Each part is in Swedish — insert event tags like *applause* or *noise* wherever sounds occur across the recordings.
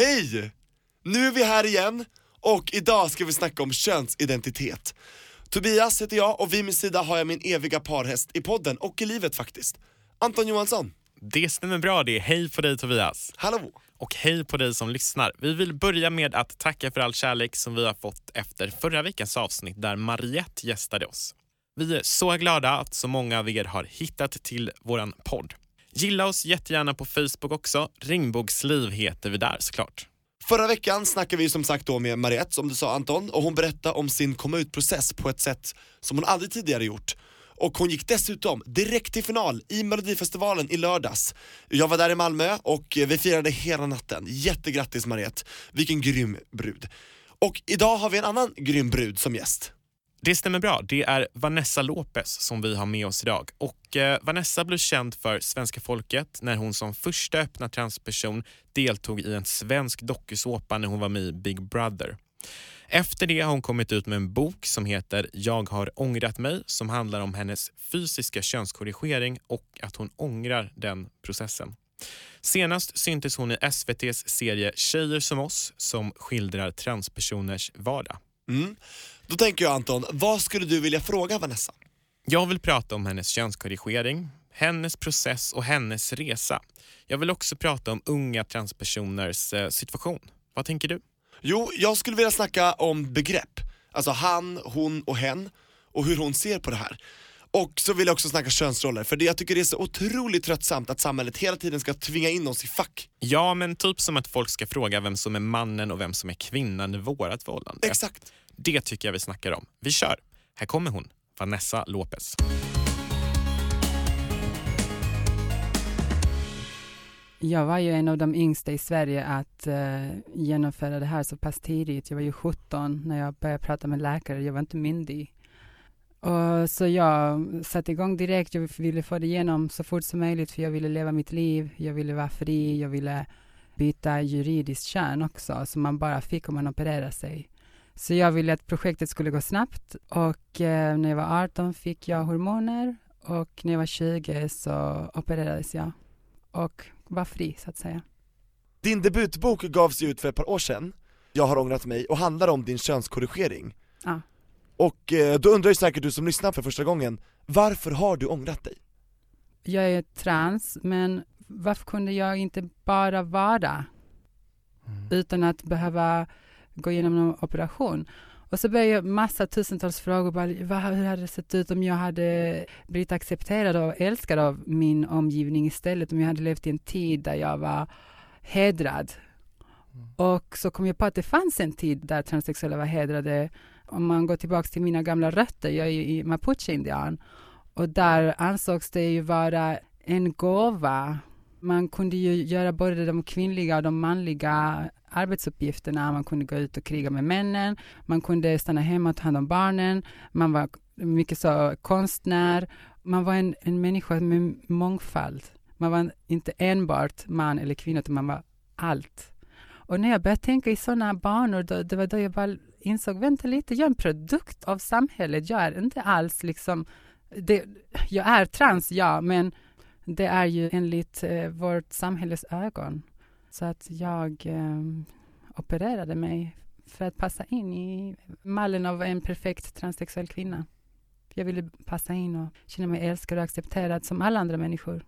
Hej! Nu är vi här igen och idag ska vi snacka om könsidentitet. Tobias heter jag och vid min sida har jag min eviga parhäst i podden och i livet faktiskt. Anton Johansson. Det stämmer bra det. Hej på dig Tobias. Hallå! Och hej på dig som lyssnar. Vi vill börja med att tacka för all kärlek som vi har fått efter förra veckans avsnitt där Mariette gästade oss. Vi är så glada att så många av er har hittat till våran podd. Gilla oss jättegärna på Facebook också. Ringboksliv heter vi där såklart. Förra veckan snackade vi som sagt då med Mariette, som du sa Anton, och hon berättade om sin komma ut-process på ett sätt som hon aldrig tidigare gjort. Och hon gick dessutom direkt till final i Melodifestivalen i lördags. Jag var där i Malmö och vi firade hela natten. Jättegrattis Mariette, vilken grym brud. Och idag har vi en annan grym brud som gäst. Det stämmer bra. Det är Vanessa Lopez som vi har med oss idag. Och eh, Vanessa blev känd för svenska folket när hon som första öppna transperson deltog i en svensk dokusåpa när hon var med i Big Brother. Efter det har hon kommit ut med en bok som heter Jag har ångrat mig som handlar om hennes fysiska könskorrigering och att hon ångrar den processen. Senast syntes hon i SVTs serie Tjejer som oss som skildrar transpersoners vardag. Mm. Då tänker jag Anton, vad skulle du vilja fråga Vanessa? Jag vill prata om hennes könskorrigering, hennes process och hennes resa. Jag vill också prata om unga transpersoners eh, situation. Vad tänker du? Jo, jag skulle vilja snacka om begrepp. Alltså han, hon och hen och hur hon ser på det här. Och så vill jag också snacka könsroller, för det, jag tycker det är så otroligt tröttsamt att samhället hela tiden ska tvinga in oss i fack. Ja, men typ som att folk ska fråga vem som är mannen och vem som är kvinnan i vårat förhållande. Exakt. Det tycker jag vi snackar om. Vi kör. Här kommer hon, Vanessa Lopez. Jag var ju en av de yngsta i Sverige att uh, genomföra det här så pass tidigt. Jag var ju 17 när jag började prata med läkare. Jag var inte myndig. Och så jag satte igång direkt. Jag ville få det igenom så fort som möjligt för jag ville leva mitt liv. Jag ville vara fri. Jag ville byta juridiskt kön också som man bara fick om man opererade sig. Så jag ville att projektet skulle gå snabbt och eh, när jag var 18 fick jag hormoner och när jag var 20 så opererades jag och var fri så att säga. Din debutbok gavs ut för ett par år sedan, Jag har ångrat mig, och handlar om din könskorrigering. Ja. Och eh, då undrar ju säkert du som lyssnar för första gången, varför har du ångrat dig? Jag är trans, men varför kunde jag inte bara vara? Mm. Utan att behöva gå igenom någon operation. Och så började jag massa tusentals frågor. Bara, vad, hur hade det sett ut om jag hade blivit accepterad och älskad av min omgivning istället? Om jag hade levt i en tid där jag var hedrad. Mm. Och så kom jag på att det fanns en tid där transsexuella var hedrade. Om man går tillbaka till mina gamla rötter, jag är ju mapuche-indian. Och där ansågs det ju vara en gåva. Man kunde ju göra både de kvinnliga och de manliga arbetsuppgifterna. Man kunde gå ut och kriga med männen. Man kunde stanna hemma och ta hand om barnen. Man var mycket så konstnär. Man var en, en människa med mångfald. Man var inte enbart man eller kvinna, utan man var allt. Och när jag började tänka i sådana banor, då, det var då jag bara insåg, vänta lite, jag är en produkt av samhället. Jag är inte alls liksom, det, jag är trans, ja, men det är ju enligt eh, vårt samhälles ögon. Så att jag eh, opererade mig för att passa in i mallen av en perfekt transsexuell kvinna. Jag ville passa in och känna mig älskad och accepterad som alla andra människor.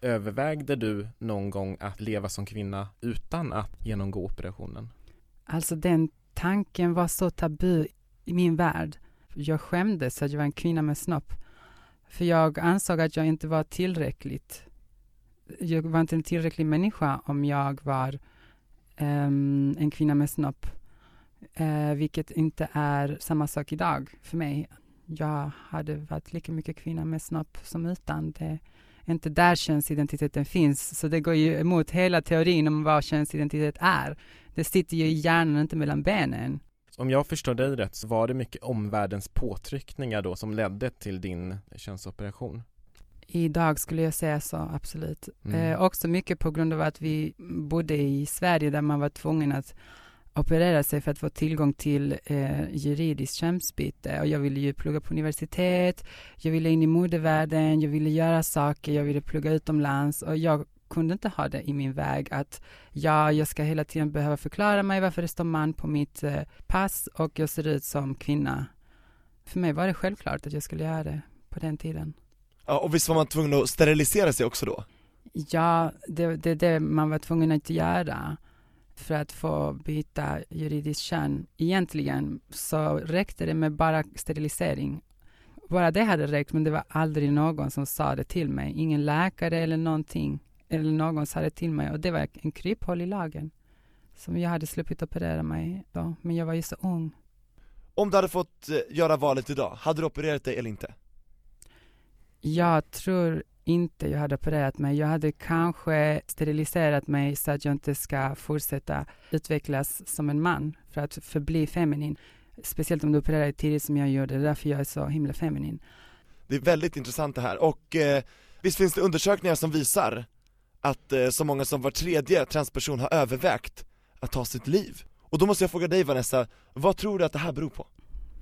Övervägde du någon gång att leva som kvinna utan att genomgå operationen? Alltså den tanken var så tabu i min värld. Jag skämdes att jag var en kvinna med snopp. För jag ansåg att jag inte var tillräckligt jag var inte en tillräcklig människa om jag var um, en kvinna med snopp. Uh, vilket inte är samma sak idag för mig. Jag hade varit lika mycket kvinna med snopp som utan. Det är inte där könsidentiteten finns, så det går ju emot hela teorin om vad könsidentitet är. Det sitter ju i hjärnan, inte mellan benen. Om jag förstår dig rätt så var det mycket omvärldens påtryckningar då som ledde till din könsoperation? Idag skulle jag säga så, absolut. Mm. Eh, också mycket på grund av att vi bodde i Sverige där man var tvungen att operera sig för att få tillgång till eh, juridiskt könsbyte. Och jag ville ju plugga på universitet, jag ville in i modevärlden, jag ville göra saker, jag ville plugga utomlands och jag kunde inte ha det i min väg att ja, jag ska hela tiden behöva förklara mig varför det står man på mitt eh, pass och jag ser ut som kvinna. För mig var det självklart att jag skulle göra det på den tiden. Ja, och visst var man tvungen att sterilisera sig också då? Ja, det är det, det man var tvungen att göra för att få byta juridiskt kön. Egentligen så räckte det med bara sterilisering. Bara det hade räckt, men det var aldrig någon som sa det till mig. Ingen läkare eller någonting, eller någon sa det till mig. Och det var en kryphål i lagen som jag hade sluppit operera mig då, men jag var ju så ung. Om du hade fått eh, göra valet idag, hade du opererat dig eller inte? Jag tror inte jag hade opererat mig. Jag hade kanske steriliserat mig så att jag inte ska fortsätta utvecklas som en man för att förbli feminin. Speciellt om du opererar dig tidigt som jag gjorde, det är därför jag är så himla feminin. Det är väldigt intressant det här och eh, visst finns det undersökningar som visar att eh, så många som var tredje transperson har övervägt att ta sitt liv. Och då måste jag fråga dig Vanessa, vad tror du att det här beror på?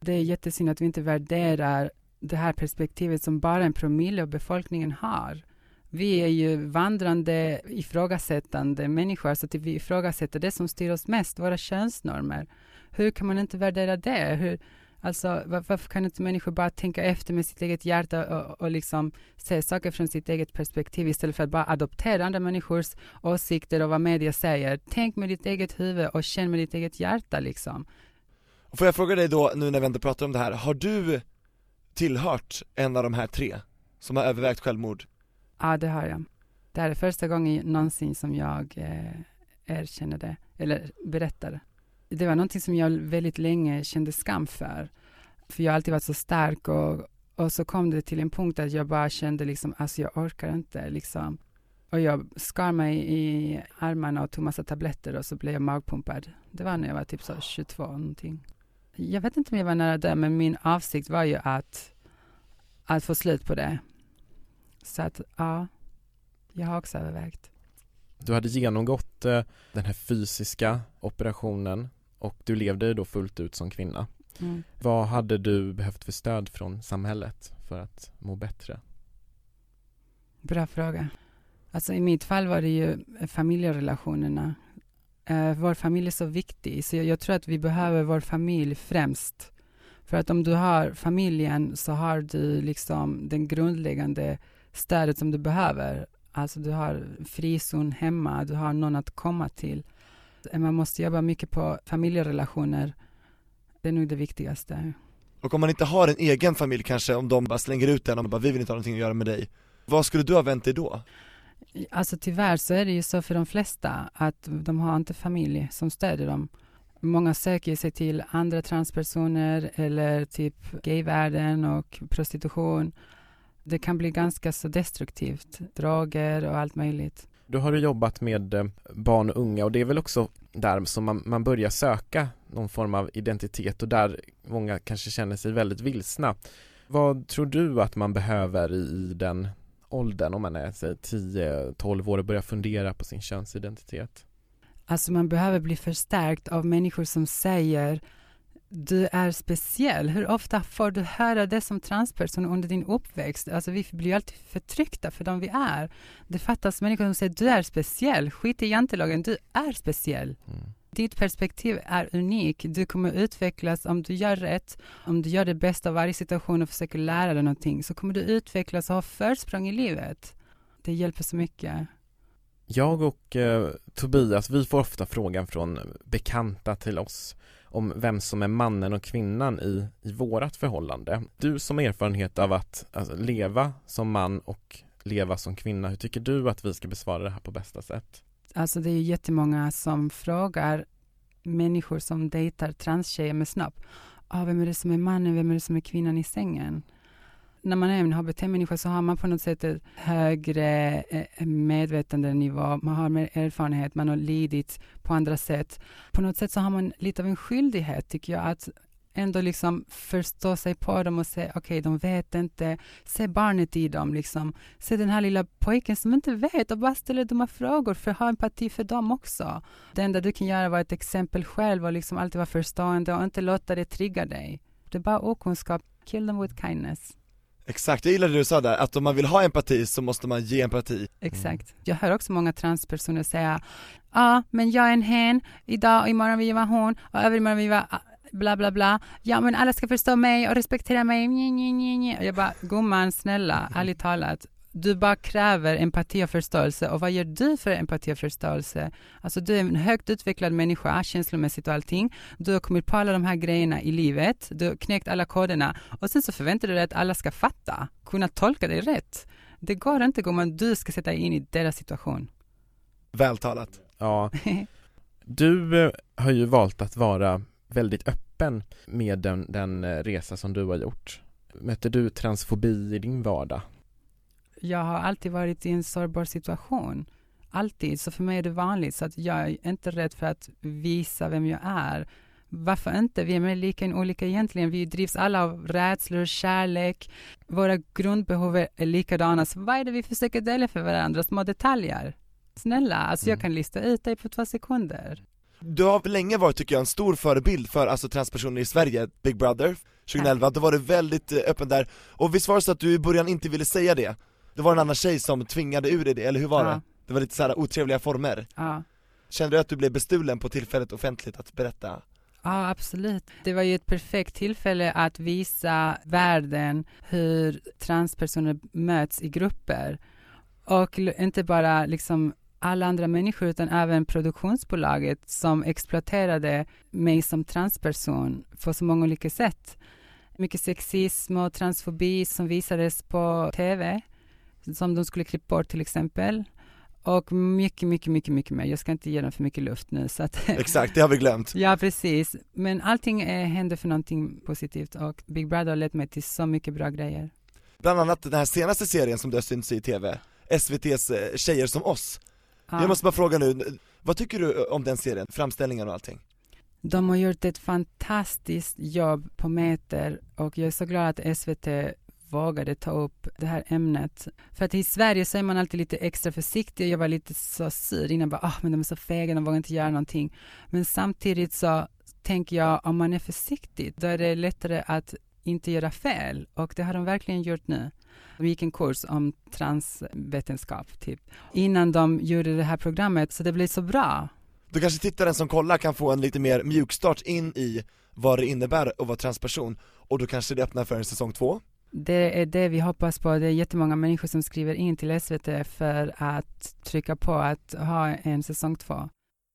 Det är jättesynd att vi inte värderar det här perspektivet som bara en promille av befolkningen har. Vi är ju vandrande ifrågasättande människor, så att vi ifrågasätter det som styr oss mest, våra könsnormer. Hur kan man inte värdera det? Hur, alltså, varför kan inte människor bara tänka efter med sitt eget hjärta och, och liksom se saker från sitt eget perspektiv istället för att bara adoptera andra människors åsikter och vad media säger. Tänk med ditt eget huvud och känn med ditt eget hjärta liksom. Får jag fråga dig då, nu när vi ändå pratar om det här, har du tillhört en av de här tre som har övervägt självmord? Ja, det har jag. Det här är första gången någonsin som jag eh, erkänner det, eller berättar. Det det var någonting som jag väldigt länge kände skam för. För jag har alltid varit så stark och, och så kom det till en punkt att jag bara kände liksom, alltså jag orkar inte liksom. Och jag skar mig i armarna och tog massa tabletter och så blev jag magpumpad. Det var när jag var typ så 22 någonting jag vet inte om jag var nära där, men min avsikt var ju att, att få slut på det. Så att, ja, jag har också övervägt. Du hade genomgått eh, den här fysiska operationen och du levde då fullt ut som kvinna. Mm. Vad hade du behövt för stöd från samhället för att må bättre? Bra fråga. Alltså i mitt fall var det ju familjerelationerna eh, vår familj är så viktig, så jag, jag, tror att vi behöver vår familj främst. För att om du har familjen så har du liksom den grundläggande stödet som du behöver. Alltså du har frizon hemma, du har någon att komma till. Man måste jobba mycket på familjerelationer. Det är nog det viktigaste. Och om man inte har en egen familj kanske, om de bara slänger ut den och bara vi vill inte ha någonting att göra med dig. Vad skulle du ha vänt dig då? Alltså tyvärr så är det ju så för de flesta att de har inte familj som stödjer dem. Många söker sig till andra transpersoner eller typ gayvärlden och prostitution. Det kan bli ganska så destruktivt, droger och allt möjligt. Du har jobbat med eh, barn och unga och det är väl också där som man, man börjar söka någon form av identitet och där många kanske känner sig väldigt vilsna. Vad tror du att man behöver i den åldern, om man är 10-12 år och börjar fundera på sin könsidentitet? Alltså man behöver bli förstärkt av människor som säger du är speciell. Hur ofta får du höra det som transperson under din uppväxt? Alltså vi blir alltid förtryckta för de vi är. Det fattas människor som säger du är speciell. Skit i jantelagen, du är speciell. Mm. Ditt perspektiv är unik. Du kommer utvecklas om du gör rätt, om du gör det bästa av varje situation och försöker lära dig någonting, så kommer du utvecklas och ha försprång i livet. Det hjälper så mycket. Jag och eh, Tobias, vi får ofta frågan från bekanta till oss om vem som är mannen och kvinnan i, i vårat förhållande. Du som har erfarenhet av att alltså, leva som man och leva som kvinna, hur tycker du att vi ska besvara det här på bästa sätt? Alltså det är ju jättemånga som frågar människor som dejtar transtjejer med snopp. Ah, vem är det som är mannen, vem är det som är kvinnan i sängen? När man är en HBT-människa så har man på något sätt ett högre eh, medvetandenivå, man har mer erfarenhet, man har lidit på andra sätt. På något sätt så har man lite av en skyldighet, tycker jag, att ändå liksom förstå sig på dem och säga okej, okay, de vet inte. Se barnet i dem, liksom. Se den här lilla pojken som inte vet och bara ställer dumma frågor, för ha empati för dem också. Det enda du kan göra är att vara ett exempel själv och liksom alltid vara förstående och inte låta det trigga dig. Det är bara okunskap. Kill them with kindness. Exakt, jag gillar det du sa där, att om man vill ha empati så måste man ge empati. Exakt. Jag hör också många transpersoner säga, ja men jag är en hen, idag och imorgon vill jag vara hon och övermorgon vill jag vara ah, bla bla bla. Ja men alla ska förstå mig och respektera mig. Nj, nj, nj, nj. Jag bara, gumman snälla, ärligt talat. Du bara kräver empati och förståelse och vad gör du för empati och förståelse? Alltså du är en högt utvecklad människa känslomässigt och allting. Du har kommit på alla de här grejerna i livet. Du har knäckt alla koderna och sen så förväntar du dig att alla ska fatta, kunna tolka dig rätt. Det går inte gumman, du ska sätta dig in i deras situation. Vältalat. Ja. *laughs* Du eh, har ju valt att vara väldigt öppen med den, den eh, resa som du har gjort. Möter du transfobi i din vardag? Jag har alltid varit i en sårbar situation. Alltid. Så för mig är det vanligt. Så att jag är inte rädd för att visa vem jag är. Varför inte? Vi är mer lika än olika egentligen. Vi drivs alla av rädslor, kärlek. Våra grundbehov är likadana. Så vad är det vi försöker dela för varandra? Små detaljer. Snälla, alltså jag Mm. kan lista ut dig på två sekunder. Du har länge varit tycker jag en stor förebild för alltså transpersoner i Sverige, Big Brother 2011, då var du väldigt eh, öppen där, och visst var det så att du i början inte ville säga det? Det var en annan tjej som tvingade ur dig det, eller hur var Ja. det? Det var lite såhär otrevliga former Ja. Kände du att du blev bestulen på tillfället offentligt att berätta? Ja, absolut. Det var ju ett perfekt tillfälle att visa världen hur transpersoner möts i grupper. Och inte bara liksom alla andra människor utan även produktionsbolaget som exploaterade mig som transperson på så många olika sätt. Mycket sexism och transfobi som visades på TV som de skulle klippa bort till exempel. Och mycket, mycket, mycket, mycket mer. Jag ska inte ge dem för mycket luft nu så att *laughs* Exakt, det har vi glömt. Ja, precis. Men allting eh, hände för någonting positivt och Big Brother har lett mig till så mycket bra grejer. Bland annat den här senaste serien som du har synts i TV, SVT's eh, Tjejer som oss. Ja. Jag måste bara fråga nu, vad tycker du om den serien, framställningen och allting? De har gjort ett fantastiskt jobb på Meter och jag är så glad att SVT vågade ta upp det här ämnet. För att i Sverige så är man alltid lite extra försiktig. Jag var lite så sur innan, bara, ah, men de är så fega, de vågar inte göra någonting. Men samtidigt så tänker jag, om man är försiktig, då är det lättare att inte göra fel. Och det har de verkligen gjort nu. De gick en kurs om transvetenskap, typ, innan de gjorde det här programmet, så det blev så bra. Då kanske tittaren som kollar kan få en lite mer mjukstart in i vad det innebär att vara transperson, och då kanske det öppnar för en säsong två? Det är det vi hoppas på. Det är jättemånga människor som skriver in till SVT för att trycka på att ha en säsong två.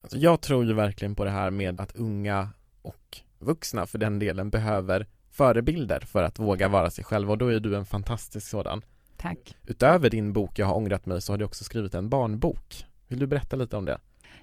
Alltså jag tror ju verkligen på det här med att unga och vuxna för den delen behöver förebilder för att våga vara sig själva och då är du en fantastisk sådan. Tack. Utöver din bok Jag har ångrat mig så har du också skrivit en barnbok. Vill du berätta lite om det?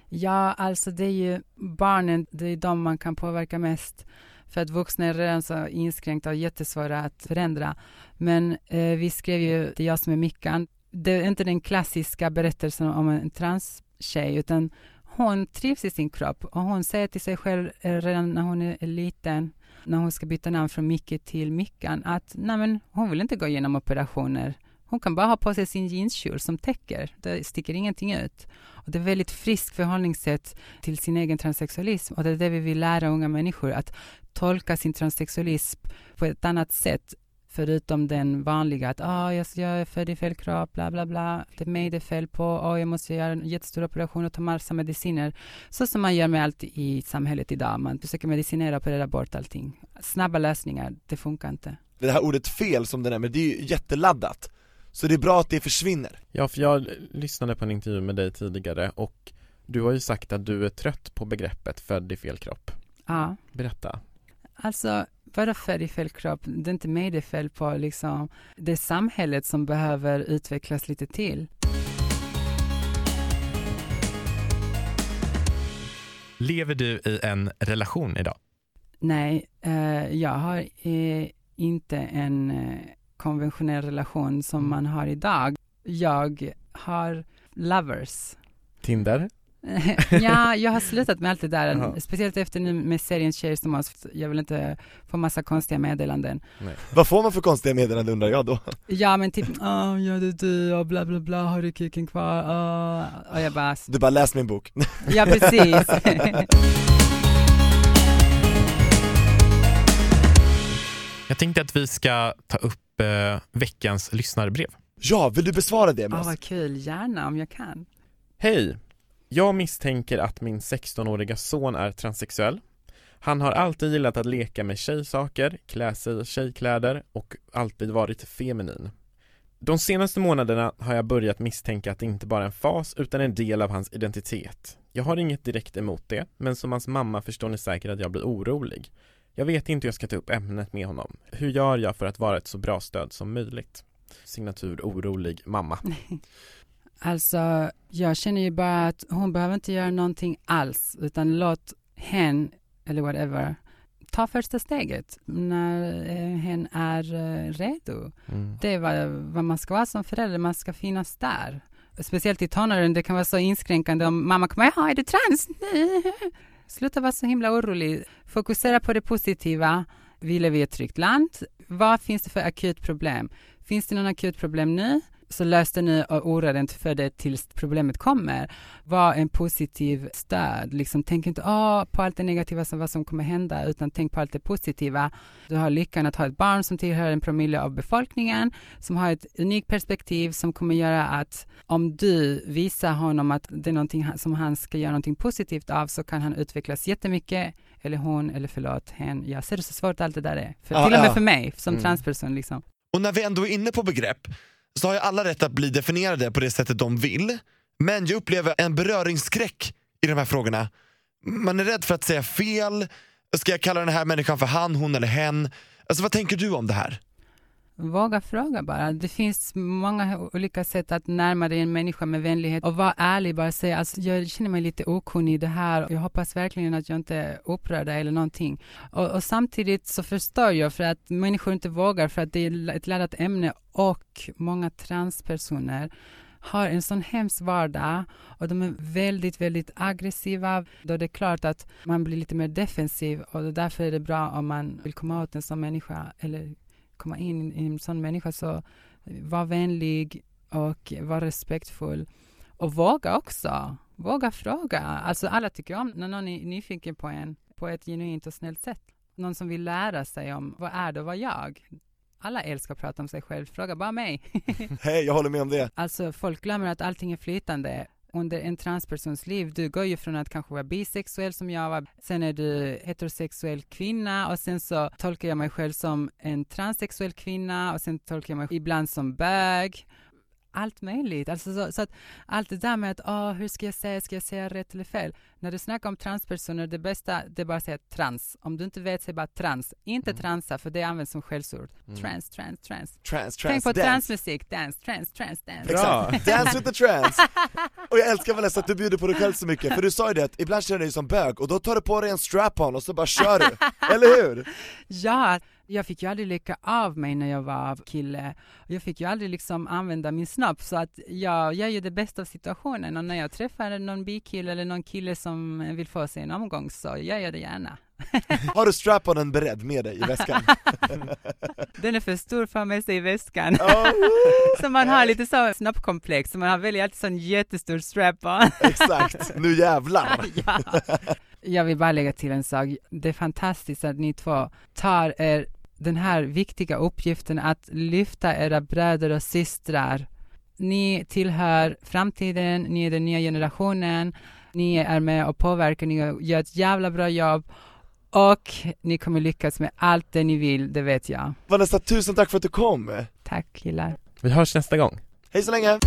Ja, alltså det är ju barnen, det är de man kan påverka mest. För att vuxna är redan så inskränkta och jättesvåra att förändra. Men eh, vi skrev ju Det är jag som är Mickan. Det är inte den klassiska berättelsen om en transtjej, utan hon trivs i sin kropp och hon säger till sig själv eh, redan när hon är liten, när hon ska byta namn från Micke till Mickan, att nej men, hon vill inte gå igenom operationer. Hon kan bara ha på sig sin jeanskjol som täcker. Det sticker ingenting ut. Och det är väldigt friskt förhållningssätt till sin egen transsexualism och det är det vi vill lära unga människor att tolka sin transsexualism på ett annat sätt förutom den vanliga att ah, jag, jag är född i fel kropp, bla bla bla, det är mig det är fel på, oh, jag måste göra en jättestor operation och ta massa mediciner. Så som man gör med allt i samhället idag, man försöker medicinera och operera bort allting. Snabba lösningar, det funkar inte. Det här ordet fel som du nämner, det är ju jätteladdat. Så det är bra att det försvinner. Ja, för jag lyssnade på en intervju med dig tidigare och du har ju sagt att du är trött på begreppet född i fel kropp. Ja. Berätta. Alltså, vadå född i fel kropp? Det är inte mig det är fel på, liksom. Det är samhället som behöver utvecklas lite till. Lever du i en relation idag? Nej, eh, jag har eh, inte en eh, konventionell relation som Mm. man har idag. Jag har lovers. Tinder? *laughs* ja, jag har slutat med allt det där, Jaha. speciellt efter nu med serien Tjejer som oss. Jag vill inte få massa konstiga meddelanden. Vad får man för konstiga meddelanden undrar jag då? Ja, men typ, åh, ja det är du och bla bla bla, har du kuken kvar? Åh. Och jag bara, Du bara läs min bok. ja precis. *laughs* Jag tänkte att vi ska ta upp upp eh, veckans lyssnarbrev. Ja, vill du besvara det Åh, oss? vad kul, gärna om jag kan. Hej! Jag misstänker att min 16-åriga son är transsexuell. Han har alltid gillat att leka med tjejsaker, klä sig i tjejkläder och alltid varit feminin. De senaste månaderna har jag börjat misstänka att det inte bara är en fas utan en del av hans identitet. Jag har inget direkt emot det, men som hans mamma förstår ni säkert att jag blir orolig. Jag vet inte hur jag ska ta upp ämnet med honom. Hur gör jag för att vara ett så bra stöd som möjligt? Signatur orolig mamma. *laughs* Alltså, jag känner ju bara att hon behöver inte göra någonting alls, utan låt hen, eller whatever, ta första steget när eh, hen är eh, redo. Mm. Det är vad, vad man ska vara som förälder, man ska finnas där. Speciellt i tonåren, det kan vara så inskränkande om mamma kommer, jaha, är du trans? *laughs* Sluta vara så himla orolig. Fokusera på det positiva. Vi lever i ett tryggt land. Vad finns det för akut problem? Finns det någon akut problem nu? Så lös det nu och oroa dig inte för det tills problemet kommer. Var en positiv stöd. Liksom, tänk inte åh, på allt det negativa som vad som kommer hända, utan tänk på allt det positiva. Du har lyckan att ha ett barn som tillhör en promille av befolkningen, som har ett unikt perspektiv som kommer göra att om du visar honom att det är någonting som han ska göra någonting positivt av så kan han utvecklas jättemycket eller hon, eller förlåt, hen. Jag ser det så svårt allt det där är. För, Ja, till och med ja. för mig som Mm. transperson liksom. Och när vi ändå är inne på begrepp så har ju alla rätt att bli definierade på det sättet de vill. Men jag upplever en beröringsskräck i de här frågorna. Man är rädd för att säga fel. Ska jag kalla den här människan för han, hon eller hen? Alltså vad tänker du om det här? Våga fråga bara. Det finns många olika sätt att närma dig en människa med vänlighet och vara ärlig. Bara säga, alltså, jag känner mig lite okunnig i det här. Jag hoppas verkligen att jag inte upprör dig eller någonting. Och, och samtidigt så förstår jag för att människor inte vågar för att det är ett laddat ämne och många transpersoner har en sån hemsk vardag och de är väldigt, väldigt aggressiva. Då det är klart att man blir lite mer defensiv och därför är det bra om man vill komma åt en sån människa eller komma in i en sån människa så var vänlig och var respektfull och våga också. Våga fråga. Alltså alla tycker om när någon är nyfiken på en på ett genuint och snällt sätt. Någon som vill lära sig om vad är det och vad jag? Alla älskar att prata om sig själv. Fråga bara mig. *laughs* Hej, jag håller med om det. Alltså folk glömmer att allting är flytande. Under en transpersons liv, du går ju från att kanske vara bisexuell som jag var, sen är du heterosexuell kvinna och sen så tolkar jag mig själv som en transsexuell kvinna och sen tolkar jag mig ibland som bög. Allt möjligt. Alltså så, så att allt det där med att åh, hur ska jag säga, ska jag säga rätt eller fel? När du snackar om transpersoner, det bästa det är bara att säga trans. Om du inte vet, säg bara trans. Inte Mm. transa, för det används som skällsord. Mm. Trans, trans, trans. Trans, Tänk trans, på dance. transmusik, dance, trans, trans, dance. Bra. Exakt. *laughs* Dance with the trans. *laughs* Och jag älskar Vanessa att du bjuder på dig själv så mycket, för du sa ju det att ibland känner du dig som bög och då tar du på dig en strap-on och så bara kör du, *laughs* eller hur? Ja, jag fick ju aldrig leka av mig när jag var kille. Jag fick ju aldrig liksom använda min snopp så att jag gör ju det bästa av situationen och när jag träffar någon bikille eller någon kille som vill få sig en omgång så gör jag det gärna. *laughs* Har du strap-onen beredd med dig i väskan? *laughs* Den är för stor för att ha med sig i väskan. *laughs* Oh, Så man har lite så snoppkomplex, så man har väldigt alltid sån jättestor strap-on. exakt, nu jävlar! ja. Jag vill bara lägga till en sak. Det är fantastiskt att ni två tar er den här viktiga uppgiften att lyfta era bröder och systrar. Ni tillhör framtiden, ni är den nya generationen, ni är med och påverkar, ni gör ett jävla bra jobb och ni kommer lyckas med allt det ni vill, det vet jag. Vanessa, tusen tack för att du kom! Tack killar. Vi hörs nästa gång. Hej så länge!